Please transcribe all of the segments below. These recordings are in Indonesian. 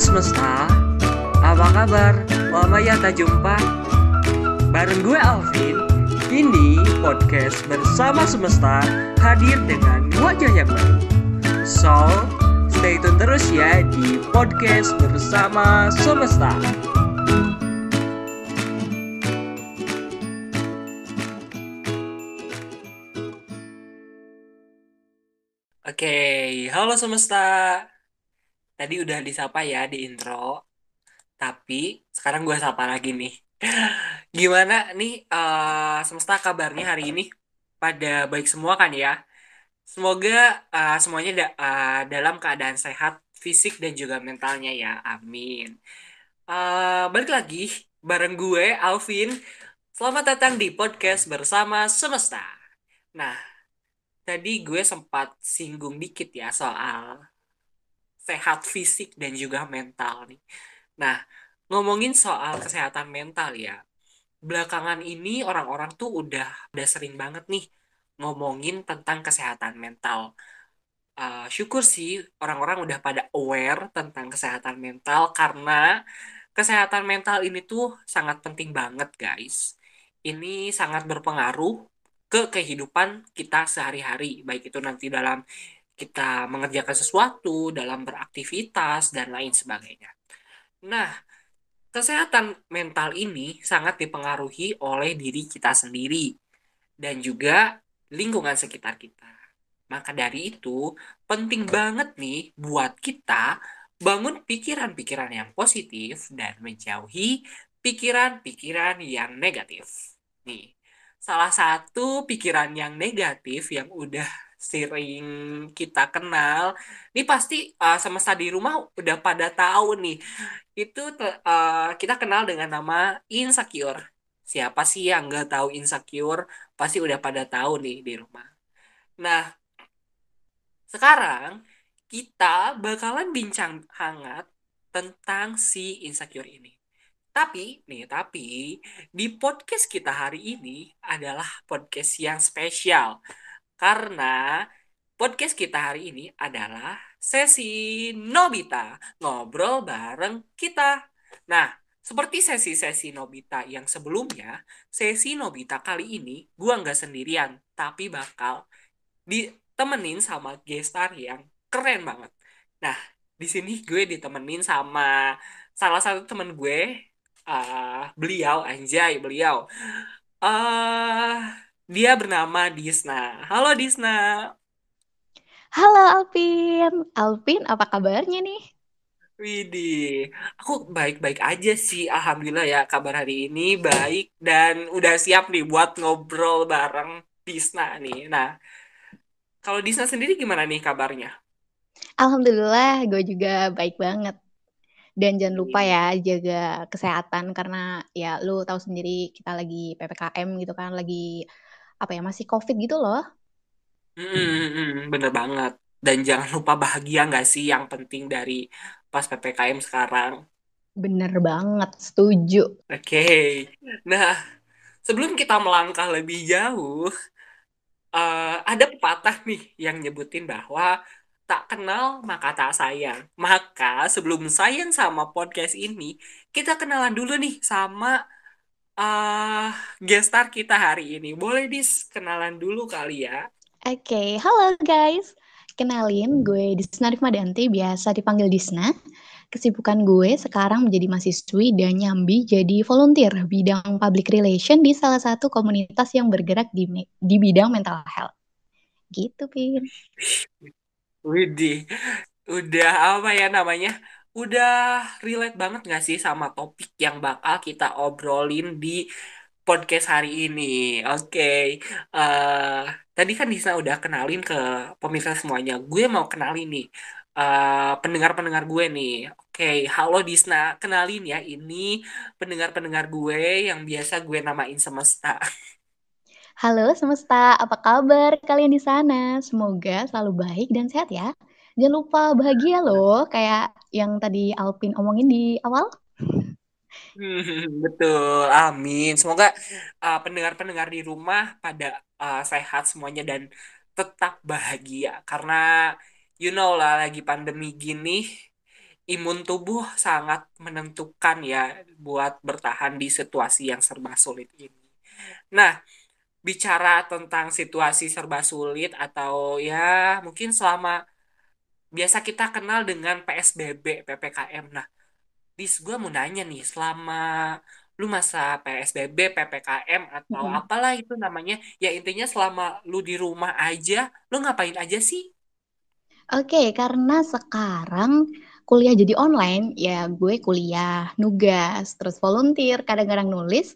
semesta, apa kabar? Lama ya tak jumpa. Bareng gue Alvin, kini podcast bersama semesta hadir dengan wajah yang baru. So, stay tune terus ya di podcast bersama semesta. Oke, halo semesta. Tadi udah disapa ya di intro. Tapi sekarang gue sapa lagi nih. Gimana nih uh, semesta kabarnya hari ini? Pada baik semua kan ya? Semoga uh, semuanya da uh, dalam keadaan sehat fisik dan juga mentalnya ya. Amin. Uh, balik lagi bareng gue Alvin. Selamat datang di podcast bersama semesta. Nah, tadi gue sempat singgung dikit ya soal sehat fisik dan juga mental nih. Nah, ngomongin soal kesehatan mental ya. Belakangan ini orang-orang tuh udah udah sering banget nih ngomongin tentang kesehatan mental. Uh, syukur sih orang-orang udah pada aware tentang kesehatan mental karena kesehatan mental ini tuh sangat penting banget guys. Ini sangat berpengaruh ke kehidupan kita sehari-hari, baik itu nanti dalam kita mengerjakan sesuatu, dalam beraktivitas, dan lain sebagainya. Nah, kesehatan mental ini sangat dipengaruhi oleh diri kita sendiri dan juga lingkungan sekitar kita. Maka dari itu, penting banget nih buat kita bangun pikiran-pikiran yang positif dan menjauhi pikiran-pikiran yang negatif. Nih, salah satu pikiran yang negatif yang udah sering kita kenal, ini pasti uh, semesta di rumah udah pada tahu nih. Itu uh, kita kenal dengan nama insecure. Siapa sih yang nggak tahu insecure? Pasti udah pada tahu nih di rumah. Nah, sekarang kita bakalan bincang hangat tentang si insecure ini. Tapi, nih, tapi di podcast kita hari ini adalah podcast yang spesial. Karena podcast kita hari ini adalah sesi Nobita, ngobrol bareng kita. Nah, seperti sesi-sesi Nobita yang sebelumnya, sesi Nobita kali ini gua nggak sendirian, tapi bakal ditemenin sama gestar yang keren banget. Nah, di sini gue ditemenin sama salah satu temen gue uh, beliau anjay beliau uh, dia bernama Disna halo Disna halo Alvin Alvin apa kabarnya nih Widih, aku baik-baik aja sih, alhamdulillah ya kabar hari ini baik dan udah siap nih buat ngobrol bareng Disna nih. Nah, kalau Disna sendiri gimana nih kabarnya? Alhamdulillah, gue juga baik banget. Dan jangan lupa ya jaga kesehatan karena ya lu tahu sendiri kita lagi PPKM gitu kan, lagi apa ya masih COVID gitu loh. Hmm, bener banget. Dan jangan lupa bahagia nggak sih yang penting dari pas PPKM sekarang. Bener banget, setuju. Oke, okay. nah sebelum kita melangkah lebih jauh, uh, ada pepatah nih yang nyebutin bahwa tak kenal maka tak sayang. Maka sebelum sayang sama podcast ini, kita kenalan dulu nih sama uh, gestar kita hari ini. Boleh dis kenalan dulu kali ya. Oke, okay. halo guys. Kenalin, gue Disna Rifmadanti, biasa dipanggil Disna. Kesibukan gue sekarang menjadi mahasiswi dan nyambi jadi volunteer bidang public relation di salah satu komunitas yang bergerak di, di bidang mental health. Gitu, Pin. Widih, udah apa ya namanya? Udah relate banget gak sih sama topik yang bakal kita obrolin di podcast hari ini? Oke, eh, tadi kan Disa udah kenalin ke pemirsa semuanya. Gue mau kenalin nih eh, pendengar-pendengar gue nih. Oke, halo Disna, kenalin ya ini pendengar-pendengar gue yang biasa gue namain semesta. Halo semesta, apa kabar kalian di sana? Semoga selalu baik dan sehat ya. Jangan lupa bahagia loh, kayak yang tadi Alpin omongin di awal. Hmm, betul, amin. Semoga uh, pendengar-pendengar di rumah pada uh, sehat semuanya dan tetap bahagia. Karena you know lah lagi pandemi gini, imun tubuh sangat menentukan ya buat bertahan di situasi yang serba sulit ini. Nah, bicara tentang situasi serba sulit atau ya mungkin selama biasa kita kenal dengan PSBB, PPKM. Nah, Dis, gue mau nanya nih, selama lu masa PSBB, PPKM, atau Mm-mm. apalah itu namanya, ya intinya selama lu di rumah aja, lu ngapain aja sih? Oke, karena sekarang kuliah jadi online, ya gue kuliah, nugas, terus volunteer, kadang-kadang nulis,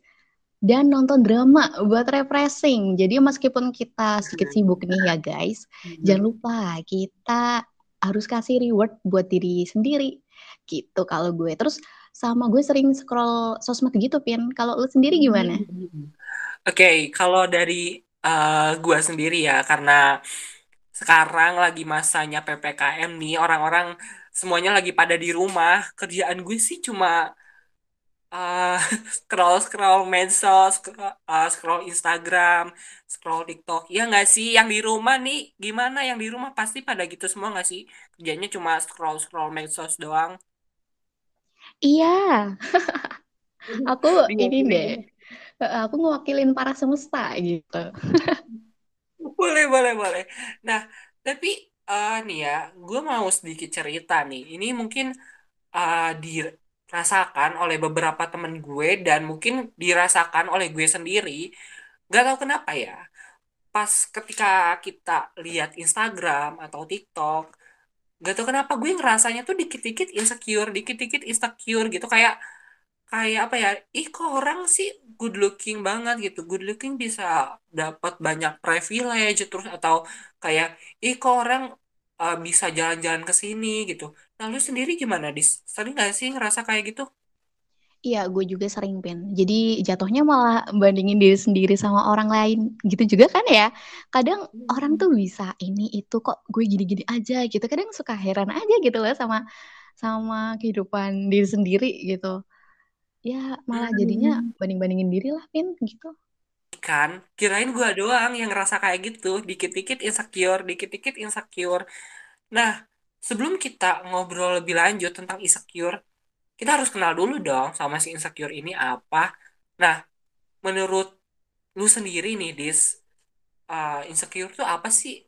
dan nonton drama buat refreshing. Jadi meskipun kita sedikit sibuk nih ya guys, jangan Hmm. lupa kita harus kasih reward buat diri sendiri. Gitu kalau gue. Terus sama gue sering scroll sosmed gitu, Pin. Kalau lu sendiri gimana? Oke, kalau dari uh, gua sendiri ya, karena sekarang lagi masanya PPKM nih, orang-orang semuanya lagi pada di rumah. Kerjaan gue sih cuma uh, scroll scroll medsos, scroll, uh, scroll Instagram, scroll TikTok. Ya nggak sih? Yang di rumah nih, gimana? Yang di rumah pasti pada gitu semua nggak sih? Kerjanya cuma scroll scroll medsos doang. Iya, aku Iya, ini deh. eh, Aku ngewakilin para semesta gitu. Boleh, boleh, boleh. Nah, tapi eh, nih ya, gue mau sedikit cerita nih. Ini mungkin eh, dirasakan oleh beberapa temen gue dan mungkin dirasakan oleh gue sendiri. Gak tahu kenapa ya. Pas ketika kita lihat Instagram atau TikTok, gak tahu kenapa gue ngerasanya tuh dikit-dikit insecure, dikit-dikit insecure gitu. Kayak kayak apa ya ih kok orang sih good looking banget gitu good looking bisa dapat banyak privilege terus atau kayak ih kok orang uh, bisa jalan-jalan ke sini gitu nah lu sendiri gimana dis sering gak sih ngerasa kayak gitu Iya, gue juga sering, Pin. Jadi jatuhnya malah bandingin diri sendiri sama orang lain. Gitu juga kan ya. Kadang orang tuh bisa ini itu kok gue gini-gini aja gitu. Kadang suka heran aja gitu loh sama sama kehidupan diri sendiri gitu. Ya malah jadinya Hmm. banding-bandingin diri lah, Pin, gitu. Kan kirain gua doang yang ngerasa kayak gitu dikit-dikit insecure dikit-dikit insecure nah sebelum kita ngobrol lebih lanjut tentang insecure kita harus kenal dulu dong sama si insecure ini apa nah menurut lu sendiri nih, Dis, uh, insecure tuh apa sih?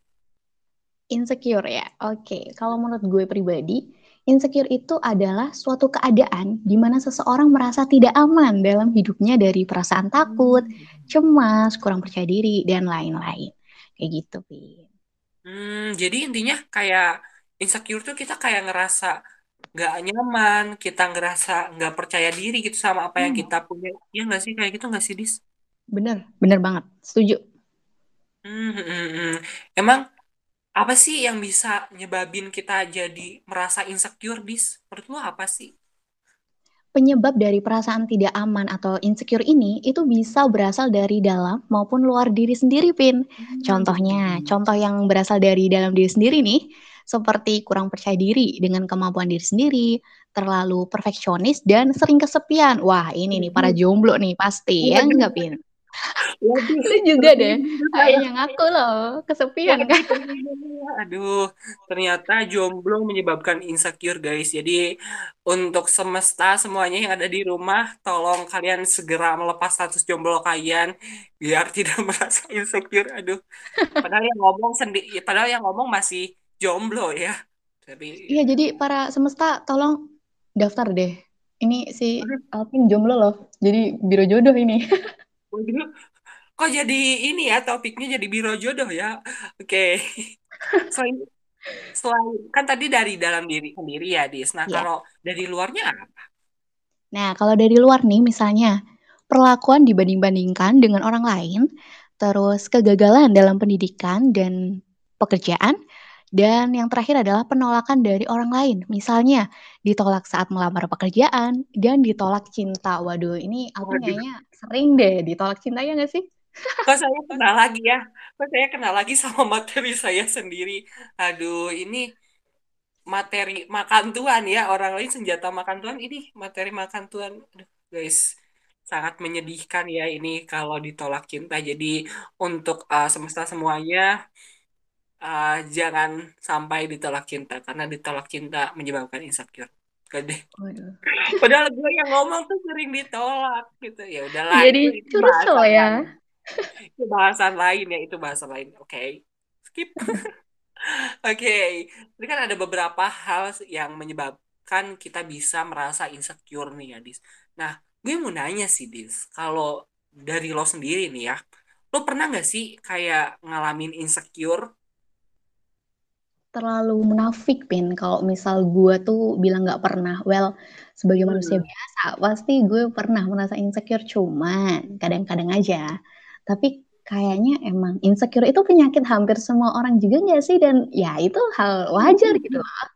Insecure ya. Oke, kalau menurut gue pribadi, insecure itu adalah suatu keadaan di mana seseorang merasa tidak aman dalam hidupnya dari perasaan takut, Hmm, cemas, kurang percaya diri, dan lain-lain. Kayak gitu, Pi. Hmm, jadi intinya kayak insecure tuh kita kayak ngerasa gak nyaman, kita ngerasa nggak percaya diri gitu sama apa yang Hmm, kita punya. Iya nggak sih kayak gitu nggak sih, Dis? bener, bener banget. Setuju. Hmm, hmm, hmm. hmm. Emang apa sih yang bisa nyebabin kita jadi merasa insecure, Dis? Menurut lu apa sih? Penyebab dari perasaan tidak aman atau insecure ini itu bisa berasal dari dalam maupun luar diri sendiri, Pin. Contohnya, Hmm. contoh yang berasal dari dalam diri sendiri nih, seperti kurang percaya diri dengan kemampuan diri sendiri, terlalu perfeksionis, dan sering kesepian. Wah, ini nih para Waduh, jomblo nih pasti, ya waduh, enggak, Pin? Waduh, Lu juga deh, kayaknya ngaku loh, kesepian kan? Aduh, ternyata jomblo menyebabkan insecure, guys. Jadi, untuk semesta semuanya yang ada di rumah, tolong kalian segera melepas status jomblo kalian biar tidak merasa insecure. Aduh, padahal yang ngomong sendiri, padahal yang ngomong masih jomblo ya. Tapi, Iya, jadi para semesta tolong daftar deh. Ini si Alvin jomblo loh, jadi biro jodoh ini. kok jadi ini ya topiknya jadi biro jodoh ya? Oke. Selain selain kan tadi dari dalam diri sendiri ya, Dis. Nah, Ya. kalau dari luarnya apa? Nah, kalau dari luar nih misalnya, perlakuan dibanding-bandingkan dengan orang lain, terus kegagalan dalam pendidikan dan pekerjaan, dan yang terakhir adalah penolakan dari orang lain. Misalnya, ditolak saat melamar pekerjaan, dan ditolak cinta. Waduh, ini Waduh, kayaknya sering deh ditolak cinta ya nggak sih? Kok saya kenal lagi ya? Kok saya kenal lagi sama materi saya sendiri? Aduh, ini materi makan tuan ya. Orang lain senjata makan tuan, ini materi makan tuan. Aduh, guys, sangat menyedihkan ya ini kalau ditolak cinta. Jadi untuk uh, semesta semuanya, uh, jangan sampai ditolak cinta karena ditolak cinta menyebabkan insecure. Gede. Waduh. Padahal gue yang ngomong tuh sering ditolak gitu. Ya udahlah, Jadi curcol ya. Itu bahasan lain ya, itu bahasan lain. Oke. Skip. Oke. Ini kan ada beberapa hal yang menyebabkan kita bisa merasa insecure nih ya, Dis. Nah, gue mau nanya sih, Dis. Kalau dari lo sendiri nih ya, lo pernah nggak sih kayak ngalamin insecure? Terlalu munafik, Pin. Kalau misal gue tuh bilang nggak pernah. Well, sebagai manusia Hmm. biasa, pasti gue pernah merasa insecure. Cuman, kadang-kadang aja. Tapi kayaknya emang insecure itu penyakit hampir semua orang juga nggak sih? Dan ya itu hal wajar gitu loh.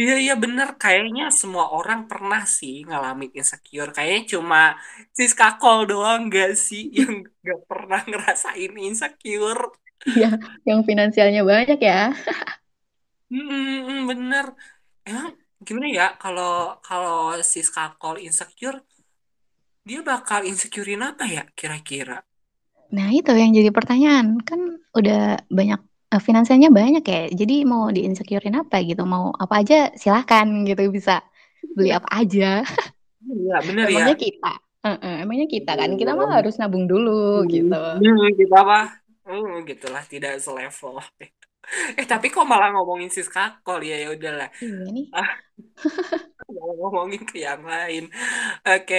Iya iya bener kayaknya semua orang pernah sih ngalamin insecure kayaknya cuma sis kakol doang gak sih yang gak pernah ngerasain insecure Iya, yang finansialnya banyak ya. Hmm, bener emang gimana ya kalau kalau sis kakol insecure dia bakal insecurein apa ya kira-kira Nah, itu yang jadi pertanyaan. Kan udah banyak eh, finansialnya banyak ya. Jadi mau di-insecurein apa gitu? Mau apa aja silahkan gitu bisa beli apa aja. iya bener ya Emangnya kita. Heeh, emangnya kita kan. Kita mah Belum. harus nabung dulu gitu. Hmm, kita apa hmm, gitulah tidak selevel eh tapi kok malah ngomongin sis kakol ya ya udahlah Iya nih. Mau ngomongin ke yang lain. Oke.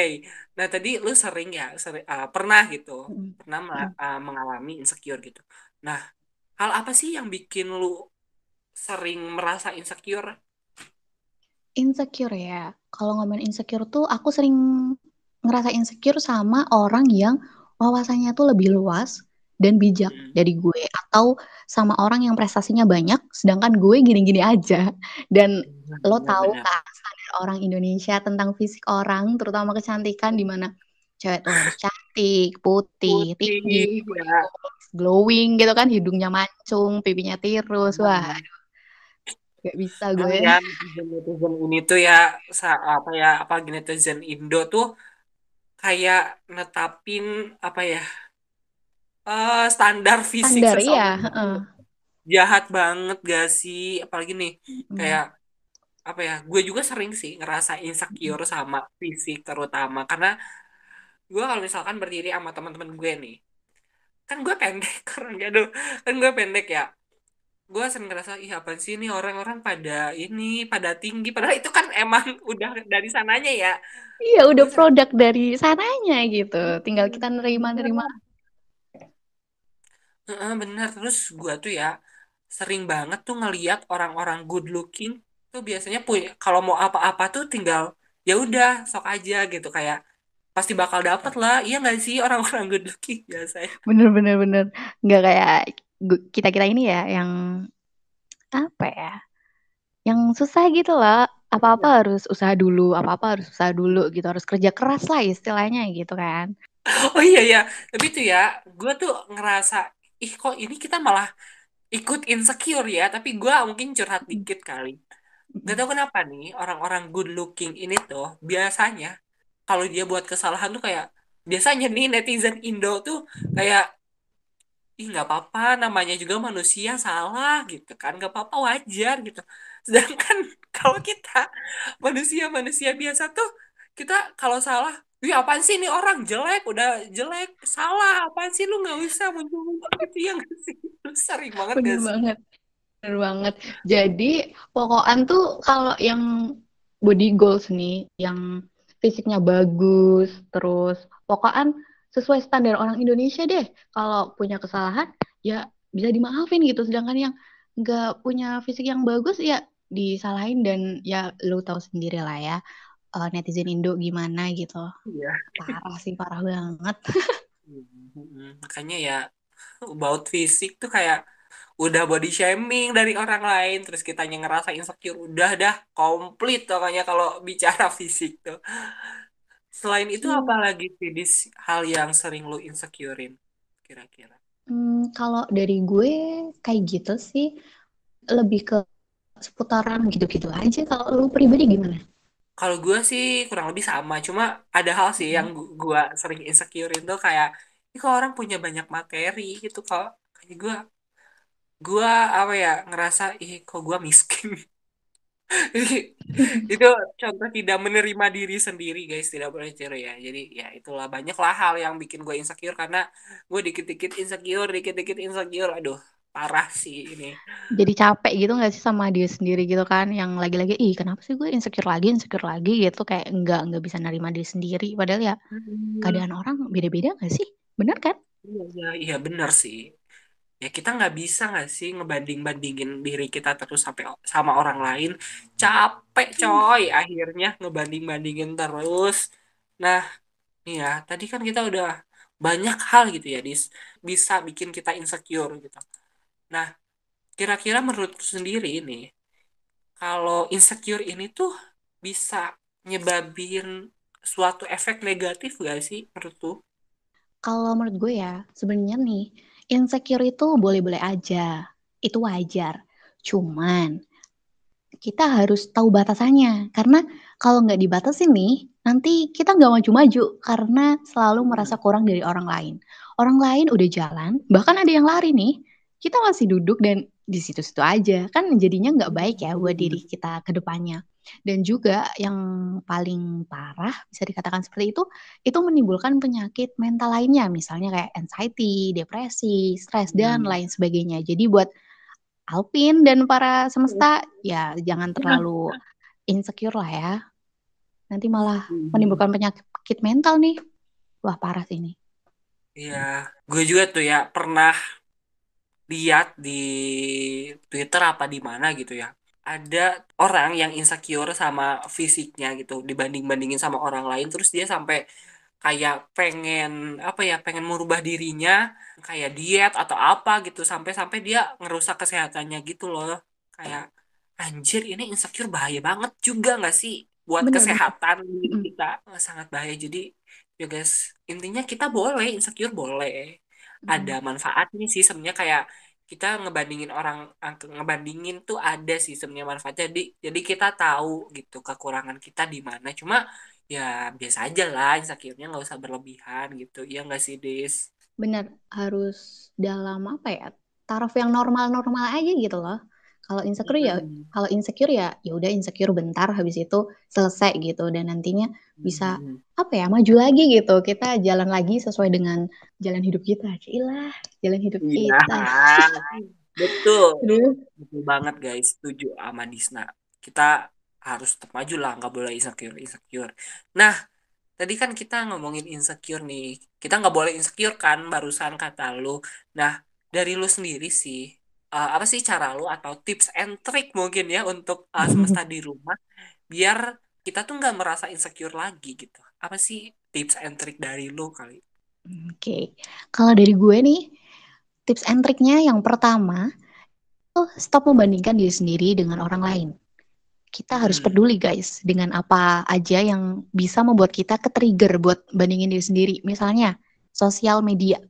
Nah, tadi lu sering ya, sering, ah, pernah gitu, Mm, pernah ah, mengalami insecure gitu. Nah, hal apa sih yang bikin lu sering merasa insecure? Insecure ya. Kalau ngomongin insecure tuh aku sering ngerasa insecure sama orang yang wawasannya tuh lebih luas dan bijak Hmm. dari gue atau sama orang yang prestasinya banyak sedangkan gue gini-gini aja. Dan lo tahu kan standar orang Indonesia tentang fisik orang, terutama kecantikan di mana cewek tuh harus cantik, putih, tinggi, Putih, ya. glowing gitu kan, hidungnya mancung, pipinya tirus. Wah, Hmm. gak bisa Kan gue. ya, netizen-netizen ini tuh ya, apa ya, apalagi netizen Indo tuh kayak netapin apa ya, eh, standar fisik Standar iya, seseorang heeh. jahat banget gak sih? Apalagi nih, Mm, kayak apa ya gue juga sering sih ngerasa insecure sama fisik terutama karena gue kalau misalkan berdiri sama teman-teman gue nih kan gue pendek kan aduh kan gue pendek ya gue sering ngerasa ih apa sih ini orang-orang pada ini pada tinggi padahal itu kan emang udah dari sananya ya Iya, udah produk dari sananya gitu. Tinggal kita nerima-nerima. bener Heeh, bener terus gue tuh ya sering banget tuh ngeliat orang-orang good looking tuh biasanya punya kalau mau apa-apa tuh tinggal ya udah sok aja gitu kayak pasti bakal dapet lah iya nggak sih orang-orang good looking biasanya Bener-bener bener. Nggak kayak gu- kita-kita ini ya yang apa ya? Yang susah gitu loh. Apa-apa Iya. harus usaha dulu, apa-apa harus usaha dulu gitu. Harus kerja keras lah istilahnya gitu kan. oh iya ya tapi tuh ya gue tuh ngerasa ih kok ini kita malah ikut insecure ya? Tapi gue mungkin curhat Mm, dikit kali. Gak mm. tahu kenapa nih orang-orang good looking ini tuh biasanya kalau dia buat kesalahan tuh kayak biasanya nih netizen Indo tuh kayak ih nggak apa-apa namanya juga manusia salah gitu kan. Nggak apa-apa wajar gitu. Sedangkan kalau kita manusia-manusia biasa tuh kita kalau salah Wih, apaan sih ini orang jelek, udah jelek, salah, apaan sih lu nggak usah muncul-muncul gitu ya nggak sih? Lu sering banget Bener gak sih? banget. Bener banget. Jadi pokokan tuh kalau yang body goals nih, yang fisiknya bagus, terus pokokan sesuai standar orang Indonesia deh. Kalau punya kesalahan ya bisa dimaafin gitu. Sedangkan yang nggak punya fisik yang bagus ya disalahin dan ya lu tahu sendiri lah ya eh, netizen Indo gimana gitu. Iya. Parah sih, parah banget. Hmm, Makanya ya about fisik tuh kayak udah body shaming dari orang lain terus kitanya ngerasa insecure udah dah komplit pokoknya kalau bicara fisik tuh selain itu apa Iya. lagi sih Dis, hal yang sering lu insecurein kira-kira Hmm, kalau dari gue kayak gitu sih lebih ke seputaran gitu-gitu aja. Kalau lu pribadi gimana? Kalau gue sih kurang lebih sama cuma ada hal sih yang Hmm. gu- gue sering insecurein tuh kayak ini kok orang punya banyak materi? Gitu kok. Kayak gue gue apa ya ngerasa ih kok gue miskin? Itu contoh tidak menerima diri sendiri guys tidak boleh tiru ya. Jadi ya itulah banyaklah hal yang bikin gue insecure karena gue dikit-dikit insecure dikit-dikit insecure. Aduh parah sih ini. Jadi capek gitu gak sih sama dia sendiri gitu kan? Yang lagi-lagi ih kenapa sih gue insecure lagi insecure lagi? gitu. Kayak nggak nggak bisa nerima diri sendiri. Padahal ya Hmm, keadaan orang beda-beda gak sih? Bener kan? iya iya iya, bener sih. Ya kita nggak bisa nggak sih ngebanding-bandingin diri kita terus sampai sama orang lain? Capek coy akhirnya ngebanding-bandingin terus. Nah iya tadi kan kita udah banyak hal gitu ya dis. Bisa bikin kita insecure gitu nah kira-kira menurut sendiri ini kalau insecure ini tuh bisa nyebabin suatu efek negatif gak sih menurut tuh Kalau menurut gue ya, sebenarnya nih, insecure itu boleh-boleh aja. Itu wajar. Cuman, kita harus tahu batasannya. Karena kalau nggak dibatasin nih, nanti kita nggak maju-maju karena selalu merasa Hmm, kurang dari orang lain. Orang lain udah jalan, bahkan ada yang lari nih. Kita masih duduk dan di situ-situ aja. Kan jadinya nggak baik ya buat diri bener-bener. kita ke depannya. Dan juga yang paling parah bisa dikatakan seperti itu, itu menimbulkan penyakit mental lainnya, misalnya kayak anxiety, depresi, stres, dan Hmm. lain sebagainya. Jadi buat Alpin dan para semesta, ya jangan terlalu insecure lah ya. Nanti malah Hmm. menimbulkan penyakit mental nih. Wah, parah sih ini. Iya, gue juga tuh ya pernah lihat di Twitter apa di mana gitu ya. Ada orang yang insecure sama fisiknya gitu dibanding-bandingin sama orang lain terus dia sampai kayak pengen apa ya pengen merubah dirinya kayak diet atau apa gitu sampai-sampai dia ngerusak kesehatannya gitu loh. Kayak anjir ini insecure bahaya banget juga nggak sih buat Bener-bener. kesehatan kita? Sangat bahaya. Jadi ya guys intinya kita boleh insecure boleh ada manfaatnya sih sebenarnya kayak kita ngebandingin orang ang- ngebandingin tuh ada sih sebenarnya manfaatnya jadi jadi kita tahu gitu kekurangan kita di mana cuma ya biasa aja lah insecure-nya nggak usah berlebihan gitu iya nggak sih Dis Bener, harus dalam apa ya? Taraf yang normal-normal aja gitu loh. Kalau insecure ya, kalau insecure ya, ya udah insecure bentar, habis itu selesai gitu dan nantinya bisa apa ya? Maju lagi gitu. Kita jalan lagi sesuai dengan jalan hidup kita. Cilah, jalan hidup iya kita. betul Aduh. betul banget guys setuju sama Disna kita harus tetap maju lah nggak boleh insecure insecure nah Tadi kan kita ngomongin insecure nih. Kita nggak boleh insecure kan, barusan kata lu. Nah, dari lu sendiri sih, eh, apa sih cara lu atau tips and trick mungkin ya untuk eh, semesta di rumah, biar kita tuh nggak merasa insecure lagi gitu. Apa sih tips and trick dari lu kali? Oke, kalau dari gue nih, tips and triknya yang pertama, tuh stop membandingkan diri sendiri dengan orang lain. Kita harus Hmm. peduli guys dengan apa aja yang bisa membuat kita ke-trigger buat bandingin diri sendiri. Misalnya, sosial media.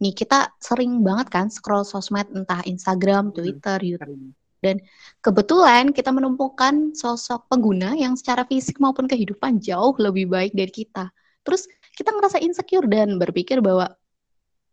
Nih, kita sering banget kan scroll sosmed entah Instagram. Twitter, YouTube. Dan kebetulan kita menemukan sosok pengguna yang secara fisik maupun kehidupan jauh lebih baik dari kita. Terus kita ngerasa insecure dan berpikir bahwa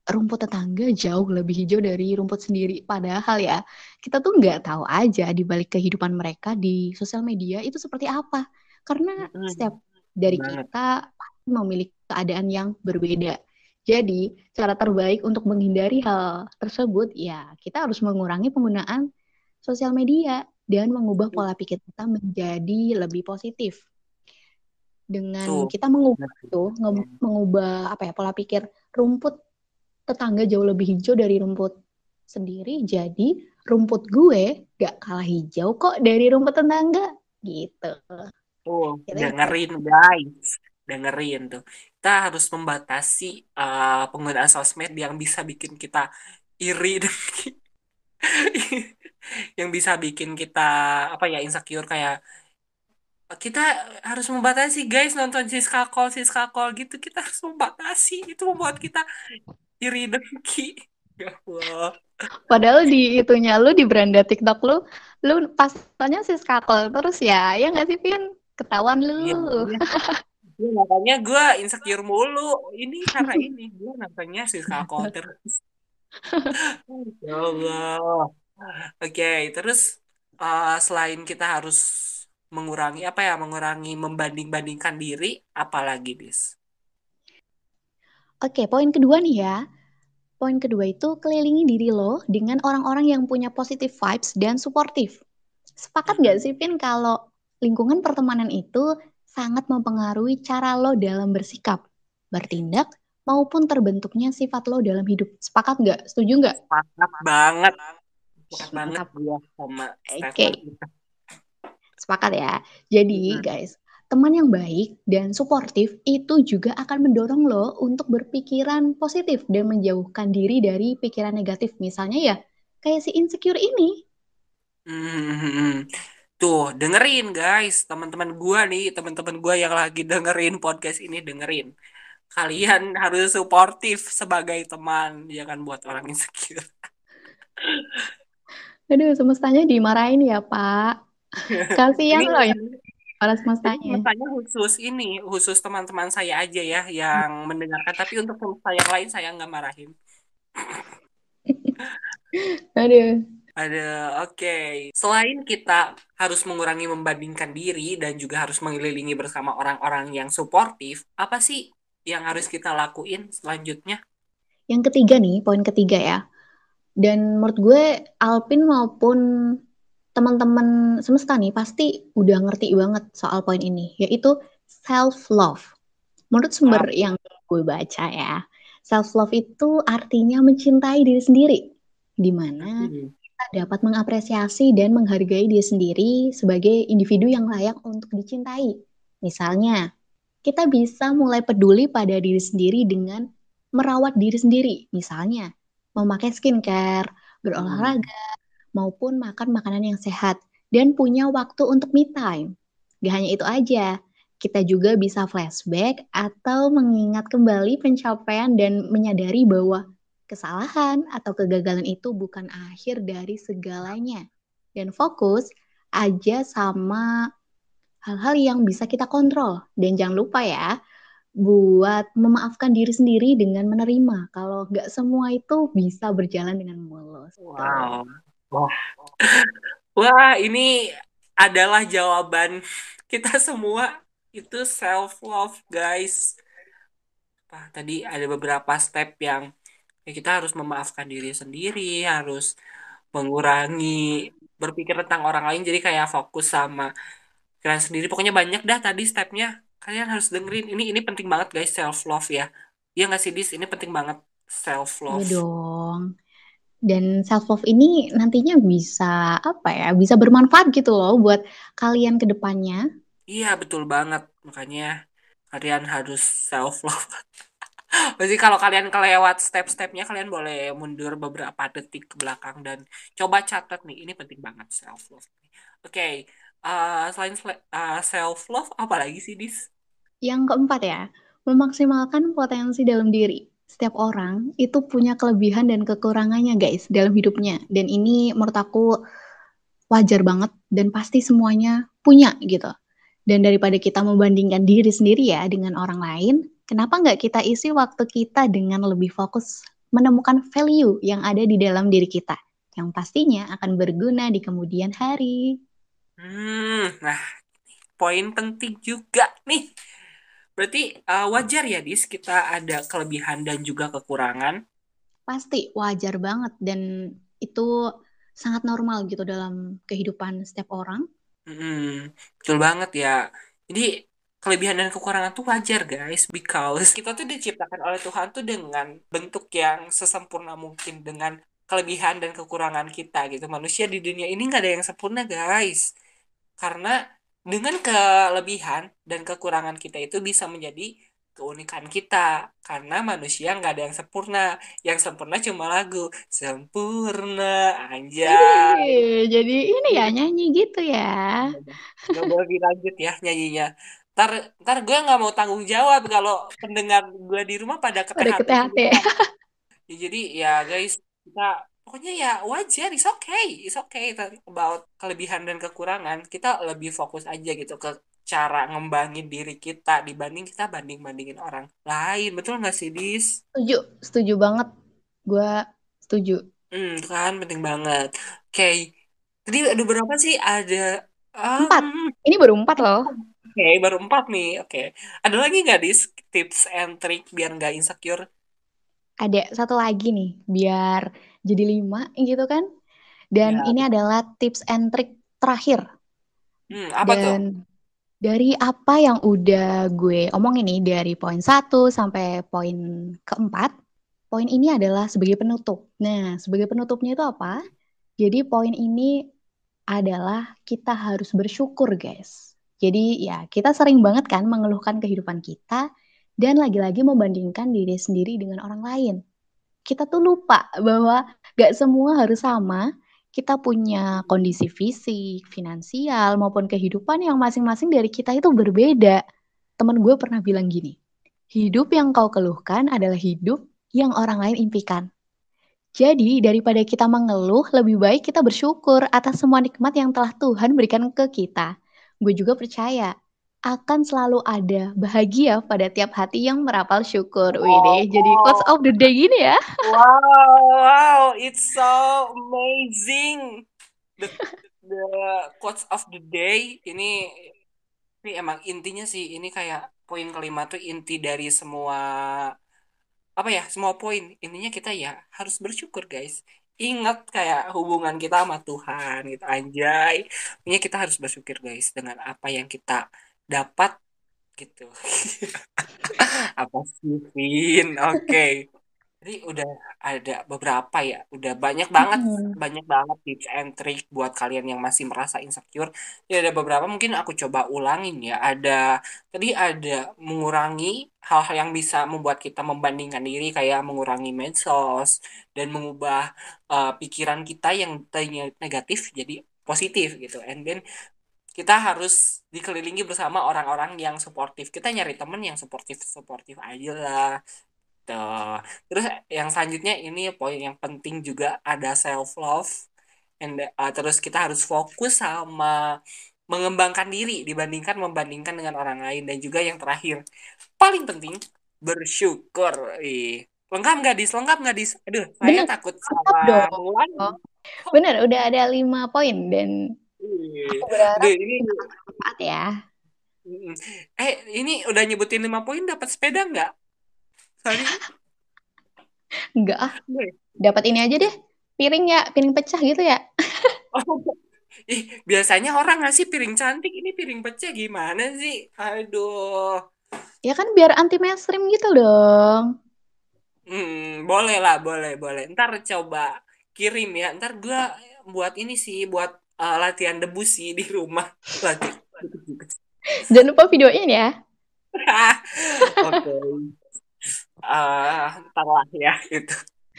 rumput tetangga jauh lebih hijau dari rumput sendiri. Padahal ya, kita tuh nggak tahu aja di balik kehidupan mereka di sosial media itu seperti apa. Karena setiap dari kita pasti memiliki keadaan yang berbeda. Jadi, cara terbaik untuk menghindari hal tersebut, ya kita harus mengurangi penggunaan sosial media dan mengubah pola pikir kita menjadi lebih positif. Dengan Tuh. kita mengubah tuh, nge- mengubah apa ya pola pikir rumput tetangga jauh lebih hijau dari rumput sendiri. Jadi rumput gue gak kalah hijau kok dari rumput tetangga gitu. Tuh, Kita gitu. dengerin guys. Dengerin tuh. Kita harus membatasi eh, penggunaan sosmed yang bisa bikin kita iri dan yang bisa bikin kita apa ya insecure kayak kita harus membatasi guys nonton Siska Call Siska Call gitu kita harus membatasi itu membuat kita iri dengki ya Allah Padahal di itunya lu di beranda TikTok lu, lu pas tanya si skakol terus ya, ya nggak sih Vin? Ketahuan lu. iya makanya iya, makanya gue insecure mulu ini karena ini gue nontonnya Siska terus ya Allah oke terus eh, selain kita harus mengurangi apa ya, mengurangi membanding-bandingkan diri, apalagi dis? Oke, poin kedua nih ya. Poin kedua itu kelilingi diri lo dengan orang-orang yang punya positive vibes dan suportif. Sepakat nggak sih, Pin, kalau lingkungan pertemanan itu sangat mempengaruhi cara lo dalam bersikap, bertindak, maupun terbentuknya sifat lo dalam hidup. Sepakat nggak? Setuju nggak? Sepakat banget, sepakat banget Mantap. gue sama Oke, itu. sepakat ya. Jadi, Mm-mm. guys, teman yang baik dan suportif itu juga akan mendorong lo untuk berpikiran positif dan menjauhkan diri dari pikiran negatif. Misalnya ya, kayak si insecure ini. Mm-mm. Tuh, dengerin guys, teman-teman gua nih, teman-teman gua yang lagi dengerin podcast ini dengerin. Kalian harus suportif sebagai teman, jangan buat orang insecure. Aduh, semestanya dimarahin ya, Pak. Kasihan loh ya para semestanya. semestanya khusus ini, khusus teman-teman saya aja ya yang mendengarkan. Tapi untuk semesta yang lain saya nggak marahin. Aduh. Ada, oke. Selain kita harus mengurangi membandingkan diri dan juga harus mengelilingi bersama orang-orang yang suportif, apa sih yang harus kita lakuin selanjutnya? Yang ketiga nih, poin ketiga ya. Dan menurut gue, Alpin maupun teman-teman semesta nih pasti udah ngerti banget soal poin ini, yaitu self-love. Menurut sumber Wow. yang gue baca ya, self-love itu artinya mencintai diri sendiri, di mana Hmm. Kita dapat mengapresiasi dan menghargai diri sendiri sebagai individu yang layak untuk dicintai. Misalnya, kita bisa mulai peduli pada diri sendiri dengan merawat diri sendiri. Misalnya, memakai skincare, berolahraga, maupun makan makanan yang sehat, dan punya waktu untuk me time. Gak hanya itu aja, kita juga bisa flashback atau mengingat kembali pencapaian dan menyadari bahwa kesalahan atau kegagalan itu bukan akhir dari segalanya. Dan fokus aja sama hal-hal yang bisa kita kontrol. Dan jangan lupa ya, buat memaafkan diri sendiri dengan menerima kalau nggak semua itu bisa berjalan dengan mulus. Wow. Wah, Wah, ini adalah jawaban kita semua. Itu self love, guys. Wah, tadi ada beberapa step yang ya kita harus memaafkan diri sendiri, harus mengurangi berpikir tentang orang lain, jadi kayak fokus sama kalian sendiri. Pokoknya banyak dah tadi stepnya. Kalian harus dengerin. Ini ini penting banget, guys, self love ya. Iya nggak sih, Dis? Ini penting banget self Iya love. dong. Dan self love ini nantinya bisa apa ya? Bisa bermanfaat gitu loh buat kalian ke depannya. Iya, betul banget. Makanya kalian harus self love. Berarti kalau kalian kelewat step-stepnya, kalian boleh mundur beberapa detik ke belakang dan coba catat nih. Ini penting banget self love. Oke, eh, selain self love, apa lagi sih, Dis? Yang keempat ya, memaksimalkan potensi dalam diri. Setiap orang itu punya kelebihan dan kekurangannya guys dalam hidupnya. Dan ini menurut aku wajar banget dan pasti semuanya punya gitu. Dan daripada kita membandingkan diri sendiri ya dengan orang lain, kenapa nggak kita isi waktu kita dengan lebih fokus menemukan value yang ada di dalam diri kita, yang pastinya akan berguna di kemudian hari. Hmm, nah, poin penting juga nih. Berarti eh, wajar ya, Dis, kita ada kelebihan dan juga kekurangan. Pasti wajar banget dan itu sangat normal gitu dalam kehidupan setiap orang. Hmm, betul banget ya. Jadi kelebihan dan kekurangan tuh wajar guys, because kita tuh diciptakan oleh Tuhan tuh dengan bentuk yang sesempurna mungkin dengan kelebihan dan kekurangan kita gitu. Manusia di dunia ini nggak ada yang sempurna guys, karena dengan kelebihan dan kekurangan kita itu bisa menjadi keunikan kita. Karena manusia nggak ada yang sempurna, yang sempurna cuma lagu sempurna anjay. Ih, jadi ini ya nyanyi gitu ya. Gak boleh dilanjut ya nyanyinya. Ntar, ntar gue nggak mau tanggung jawab kalau pendengar gue di rumah pada ke Pada THT. Ya, jadi ya guys, kita pokoknya ya wajar, it's okay, it's okay about kelebihan dan kekurangan. Kita lebih fokus aja gitu ke cara ngembangin diri kita dibanding kita banding-bandingin orang lain. Betul nggak sih, Dis? Setuju, setuju banget. Gue setuju. Hmm, kan penting banget. Oke, Tadi ada berapa sih? Ada Empat. um, Ini baru empat loh. Oke, baru empat nih. Oke. Ada lagi nggak dis tips and trick biar nggak insecure? Ada satu lagi nih, biar jadi lima gitu kan. Dan Ya. ini adalah tips and trick terakhir. Hmm, apa tuh? Dan dari apa yang udah gue omong ini dari poin satu sampai poin keempat, poin ini adalah sebagai penutup. Nah, sebagai penutupnya itu apa? Jadi poin ini adalah kita harus bersyukur, guys. Jadi ya kita sering banget kan mengeluhkan kehidupan kita dan lagi-lagi membandingkan diri sendiri dengan orang lain. Kita tuh lupa bahwa gak semua harus sama. Kita punya kondisi fisik, finansial, maupun kehidupan yang masing-masing dari kita itu berbeda. Temen gue pernah bilang gini, hidup yang kau keluhkan adalah hidup yang orang lain impikan. Jadi, daripada kita mengeluh, lebih baik kita bersyukur atas semua nikmat yang telah Tuhan berikan ke kita. Gue juga percaya akan selalu ada bahagia pada tiap hati yang merapal syukur. Wih deh, jadi quotes of the day gini ya. Wow, wow, it's so amazing. The, the quotes of the day ini ini emang intinya sih ini kayak poin kelima tuh inti dari semua apa ya semua poin intinya kita ya harus bersyukur guys ingat kayak hubungan kita sama Tuhan gitu anjay. Ini kita harus bersyukur guys dengan apa yang kita dapat gitu. Apa sih Vin? Oke jadi udah ada beberapa ya udah banyak banget Hmm. banyak banget tips and trick buat kalian yang masih merasa insecure. Ya ada beberapa mungkin aku coba ulangin ya. Ada tadi ada mengurangi hal-hal yang bisa membuat kita membandingkan diri kayak mengurangi medsos dan mengubah uh, pikiran kita yang tadinya negatif jadi positif gitu. And then kita harus dikelilingi bersama orang-orang yang suportif. Kita nyari temen yang suportif suportif aja lah Tuh. Terus yang selanjutnya ini poin yang penting juga ada self love and uh, terus kita harus fokus sama mengembangkan diri dibandingkan membandingkan dengan orang lain dan juga yang terakhir paling penting bersyukur. Ih. Lengkap nggak dis? Lengkap nggak dis? Aduh, saya Bener, takut dong. mulai. Bener, udah ada lima poin dan Ih. aku berharap Aduh, ini ya. Eh ini udah nyebutin lima poin dapat sepeda nggak? Sorry. Enggak ah, dapat ini aja deh. Piring ya, piring pecah gitu ya. Oh, ih, biasanya orang ngasih piring cantik, ini piring pecah gimana sih? Aduh. Ya kan biar anti mainstream gitu dong. Hmm, boleh lah, boleh, boleh. Ntar coba kirim ya. Ntar gua buat ini sih, buat uh, latihan debus sih di rumah. Latihan. Jangan lupa videoin ya. Oke. Ah, ntar lah ya itu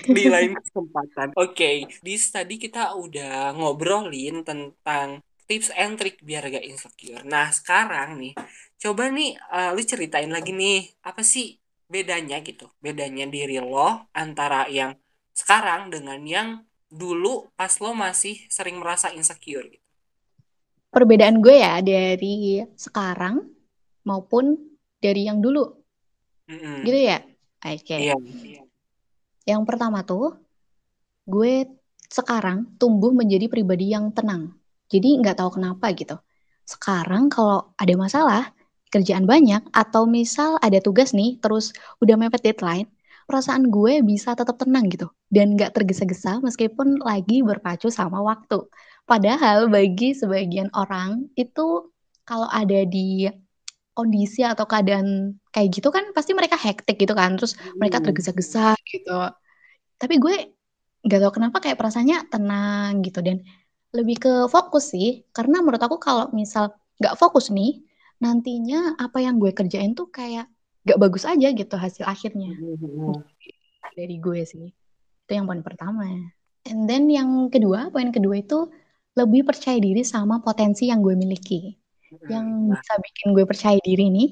di lain kesempatan. Oke, di tadi kita udah ngobrolin tentang tips and trick biar gak insecure. Nah, sekarang nih, coba nih uh, lu ceritain lagi nih, apa sih bedanya gitu? Bedanya diri lo antara yang sekarang dengan yang dulu pas lo masih sering merasa insecure gitu. Perbedaan gue ya dari sekarang maupun dari yang dulu. Mm-mm. Gitu ya? Oke. Iya. Yang pertama tuh, gue sekarang tumbuh menjadi pribadi yang tenang. Jadi nggak tahu kenapa gitu. Sekarang kalau ada masalah, kerjaan banyak, atau misal ada tugas nih, terus udah mepet deadline, perasaan gue bisa tetap tenang gitu. Dan nggak tergesa-gesa meskipun lagi berpacu sama waktu. Padahal bagi sebagian orang itu kalau ada di kondisi atau keadaan kayak gitu kan pasti mereka hektik gitu kan terus mereka tergesa-gesa gitu. Tapi gue nggak tahu kenapa kayak perasaannya tenang gitu dan lebih ke fokus sih. Karena menurut aku kalau misal nggak fokus nih nantinya apa yang gue kerjain tuh kayak nggak bagus aja gitu hasil akhirnya. Dari gue sih. Itu yang poin pertama. And then yang kedua poin kedua itu lebih percaya diri sama potensi yang gue miliki yang bisa bikin gue percaya diri nih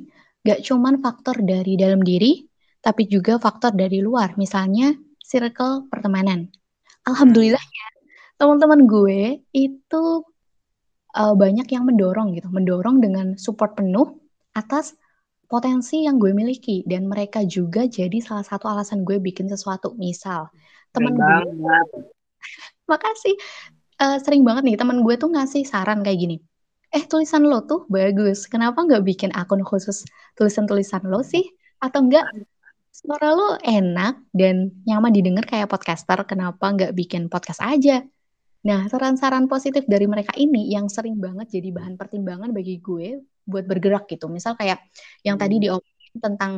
gak cuman faktor dari dalam diri tapi juga faktor dari luar. Misalnya circle pertemanan. Alhamdulillah ya teman-teman gue itu uh, banyak yang mendorong gitu. Mendorong dengan support penuh atas potensi yang gue miliki. Dan mereka juga jadi salah satu alasan gue bikin sesuatu. Misal teman gue makasih. Eh, sering banget nih teman gue tuh ngasih saran kayak gini. Eh, tulisan lo tuh bagus. Kenapa nggak bikin akun khusus tulisan-tulisan lo sih? Atau enggak suara lo enak dan nyaman didengar kayak podcaster. Kenapa nggak bikin podcast aja? Nah, saran-saran positif dari mereka ini yang sering banget jadi bahan pertimbangan bagi gue buat bergerak gitu. Misal kayak yang tadi Hmm. diomongin tentang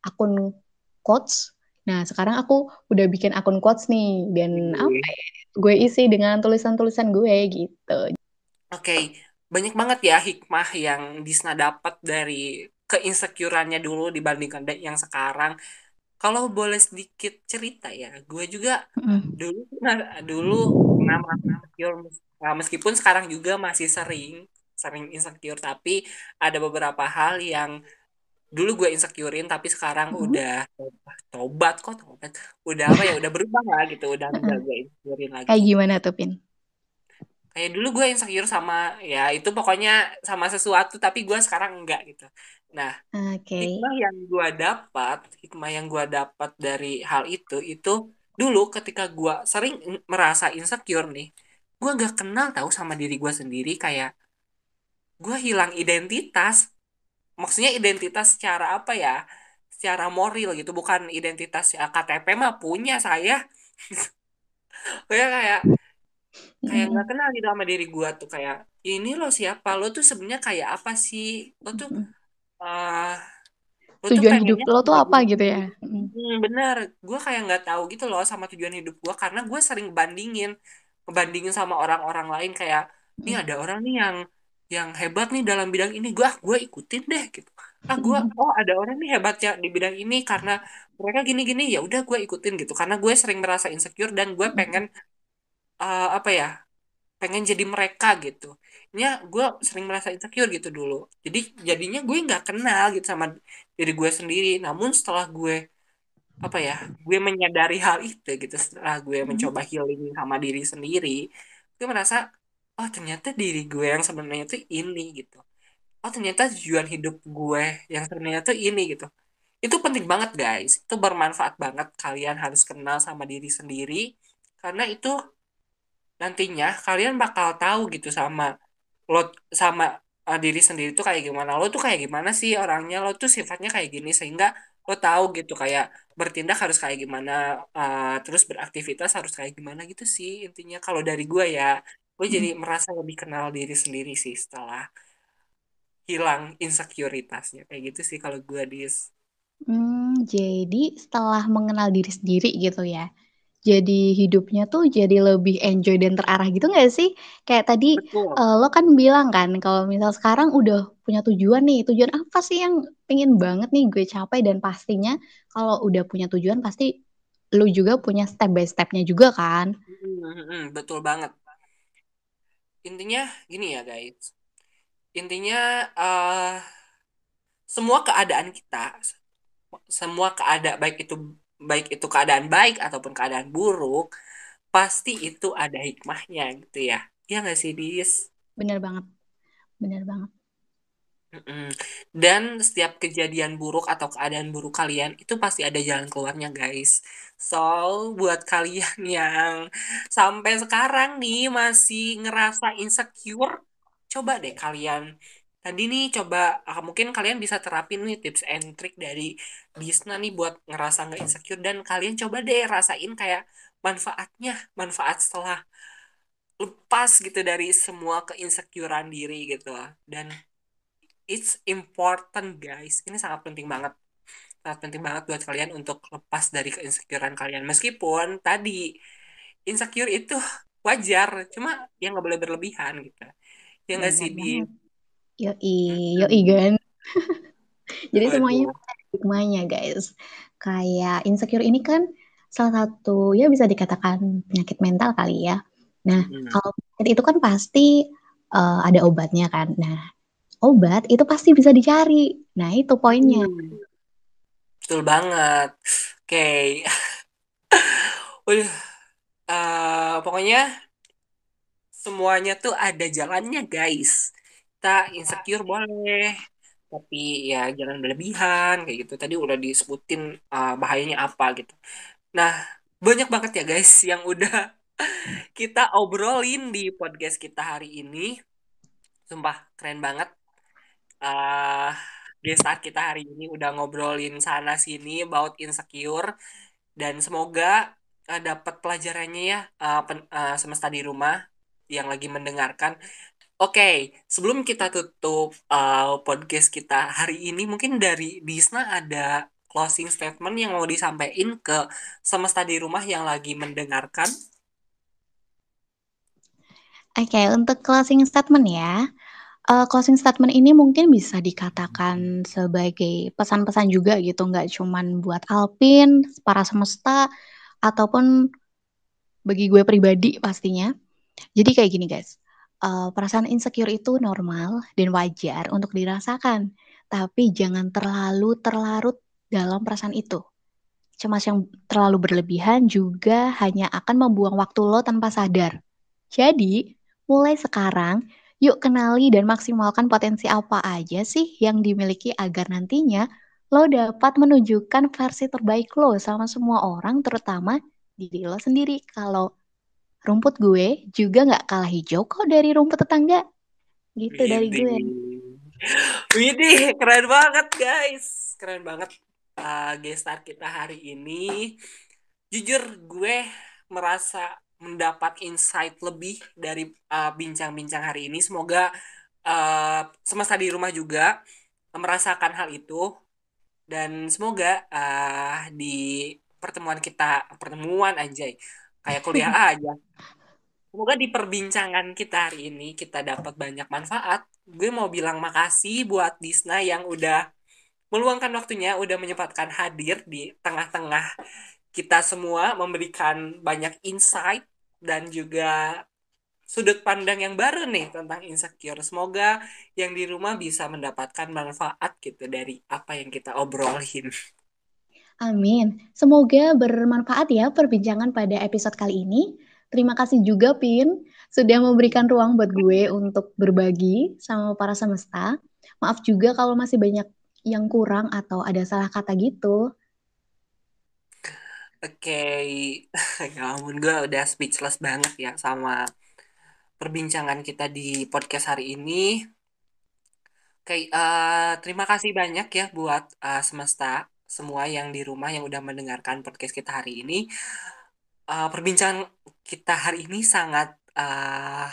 akun quotes. Nah, sekarang aku udah bikin akun quotes nih dan apa Oke, ya? Gue isi dengan tulisan-tulisan gue gitu. Oke, banyak banget ya hikmah yang Disna dapat dari keinsecurannya dulu dibandingkan yang sekarang. Kalau boleh sedikit cerita ya, gue juga Mm, dulu nah, dulu pernah merasa insecure Nah, meskipun sekarang juga masih sering sering insecure, tapi ada beberapa hal yang dulu gue insecurein tapi sekarang mm, udah tobat kok tobat udah apa ya udah berubah lah gitu udah enggak mm. gue insecurein Kayak lagi gimana tuh, Pin? Kayak dulu gue insecure sama ya itu pokoknya sama sesuatu tapi gue sekarang enggak gitu. Nah Oke. hikmah yang gue dapat hikmah yang gue dapat dari hal itu itu dulu ketika gue sering in- merasa insecure nih gue nggak kenal tahu sama diri gue sendiri kayak gue hilang identitas. Maksudnya identitas secara apa ya? Secara moral gitu bukan identitas ya KTP mah punya saya. Kayak kayak kayak nggak kenal gitu sama diri gua tuh kayak ini lo siapa? Lo tuh sebenarnya kayak apa sih? Lo tuh eh lo tuh Tujuan hidup pengennya lo tuh apa gitu ya? Mm, hmm, bener. Gue kayak nggak tahu gitu loh sama tujuan hidup gua karena gue sering bandingin ngebandingin sama orang-orang lain kayak mm, ada orang nih yang yang hebat nih dalam bidang ini gua gue ikutin deh gitu. Ah gue oh ada orang nih hebatnya di bidang ini karena mereka gini-gini ya udah gue ikutin gitu. Karena gue sering merasa insecure dan gue pengen eh, apa ya pengen jadi mereka gitu. Nya gue sering merasa insecure gitu dulu. Jadi jadinya gue nggak kenal gitu sama diri gue sendiri. Namun setelah gue apa ya, gue menyadari hal itu gitu. Setelah gue mm, mencoba healing sama diri sendiri, gue merasa oh ternyata diri gue yang sebenarnya tuh ini gitu. Oh ternyata tujuan hidup gue yang sebenarnya tuh ini gitu. Itu penting banget guys. Itu bermanfaat banget. Kalian harus kenal sama diri sendiri karena itu nantinya kalian bakal tahu gitu sama lo sama uh, diri sendiri tuh kayak gimana. Lo tuh kayak gimana sih orangnya? Lo tuh sifatnya kayak gini sehingga lo tahu gitu kayak bertindak harus kayak gimana uh, terus beraktivitas harus kayak gimana gitu sih intinya. Kalau dari gue ya gue jadi merasa lebih kenal diri sendiri sih setelah hilang insekuritasnya. Kayak gitu sih kalau gue dis. Hmm, jadi setelah mengenal diri sendiri gitu ya, jadi hidupnya tuh jadi lebih enjoy dan terarah gitu nggak sih? Kayak tadi betul eh, lo kan bilang kan kalau misal sekarang udah punya tujuan nih, tujuan apa sih yang pengen banget nih gue capai dan pastinya kalau udah punya tujuan pasti lo juga punya step by stepnya juga kan? Mm, mm, mm, betul banget intinya gini ya guys intinya eh semua keadaan kita semua keadaan baik itu baik itu keadaan baik ataupun keadaan buruk pasti itu ada hikmahnya gitu ya ya nggak sih Dis Bener banget, bener banget. Dan setiap kejadian buruk atau keadaan buruk kalian itu pasti ada jalan keluarnya guys. So buat kalian yang sampai sekarang nih masih ngerasa insecure, coba deh kalian tadi nih coba ah, mungkin kalian bisa terapin nih tips and trick dari Disna nih buat ngerasa nggak insecure dan kalian coba deh rasain kayak manfaatnya, manfaat setelah lepas gitu dari semua keinsecurean diri gitu. Dan it's important guys. Ini sangat penting banget. Sangat penting banget buat kalian untuk lepas dari keinsecurean kalian. Meskipun tadi insecure itu wajar, cuma ya nggak boleh berlebihan gitu. Ya nggak sih di. Yoi, yoi kan? Jadi semuanya Waduh. ada hikmahnya guys. Kayak insecure ini kan salah satu ya bisa dikatakan penyakit mental kali ya. Nah, Mm-mm. kalau penyakit itu kan pasti eh, ada obatnya kan. Nah, obat itu pasti bisa dicari. Nah, itu poinnya. Mm-mm. Betul banget. Oke. Udah. eh, pokoknya semuanya tuh ada jalannya guys. Kita insecure boleh, tapi ya jangan berlebihan kayak gitu. Tadi udah disebutin uh, bahayanya apa gitu. Nah, banyak banget ya guys yang udah kita obrolin di podcast kita hari ini. Sumpah keren banget. guest star kita hari ini udah ngobrolin sana sini about insecure dan semoga eh, dapat pelajarannya ya eh, pen- eh, semesta di rumah yang lagi mendengarkan. Oke, sebelum kita tutup eh, podcast kita hari ini, mungkin dari Disna ada closing statement yang mau disampaikan ke semesta di rumah yang lagi mendengarkan. Oke, untuk closing statement ya. Eh, closing statement ini mungkin bisa dikatakan sebagai pesan-pesan juga gitu, nggak cuman buat Alpin, para semesta, ataupun bagi gue pribadi pastinya. Jadi kayak gini guys, eh, perasaan insecure itu normal dan wajar untuk dirasakan, tapi jangan terlalu terlarut dalam perasaan itu. Cemas yang terlalu berlebihan juga hanya akan membuang waktu lo tanpa sadar. Jadi, mulai sekarang, yuk kenali dan maksimalkan potensi apa aja sih yang dimiliki agar nantinya lo dapat menunjukkan versi terbaik lo sama semua orang, terutama diri lo sendiri. Kalau rumput gue juga nggak kalah hijau kok dari rumput tetangga. Gitu dari gue. Widih. Widih, keren banget guys. Keren banget uh, guest star kita hari ini. Jujur gue merasa mendapat insight lebih dari uh, bincang-bincang hari ini. Semoga uh, semesta di rumah juga merasakan hal itu. Dan semoga uh, di pertemuan kita, pertemuan anjay, kayak kuliah aja. Semoga di perbincangan kita hari ini kita dapat banyak manfaat. Gue mau bilang makasih buat Disna yang udah meluangkan waktunya, udah menyempatkan hadir di tengah-tengah kita semua, memberikan banyak insight dan juga sudut pandang yang baru nih tentang insecure. Semoga yang di rumah bisa mendapatkan manfaat gitu dari apa yang kita obrolin. Amin. Semoga bermanfaat ya perbincangan pada episode kali ini. Terima kasih juga, Pin, sudah memberikan ruang buat gue untuk berbagi sama para semesta. Maaf juga kalau masih banyak yang kurang atau ada salah kata gitu. Oke, ya ampun gue udah speechless banget ya sama perbincangan kita di podcast hari ini. Oke, eh, terima kasih banyak ya buat eh, semesta semua yang di rumah yang udah mendengarkan podcast kita hari ini. Eh, perbincangan kita hari ini sangat eh,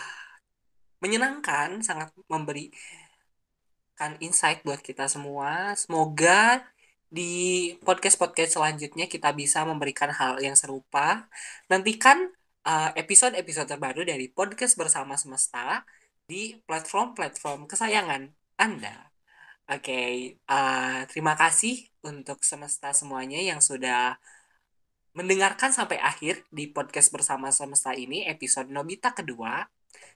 menyenangkan, sangat memberikan insight buat kita semua. Semoga di podcast-podcast selanjutnya kita bisa memberikan hal yang serupa. Nantikan eh, episode-episode terbaru dari podcast bersama semesta di platform-platform kesayangan Anda. Oke, eh, terima kasih untuk semesta semuanya yang sudah mendengarkan sampai akhir di podcast bersama semesta ini episode Nobita kedua.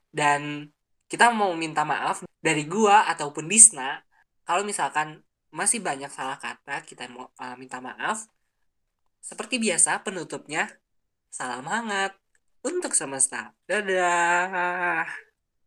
Dan kita mau minta maaf dari gua ataupun Disna kalau misalkan masih banyak salah kata, kita mau uh, minta maaf. Seperti biasa penutupnya salam hangat untuk semesta. Dadah.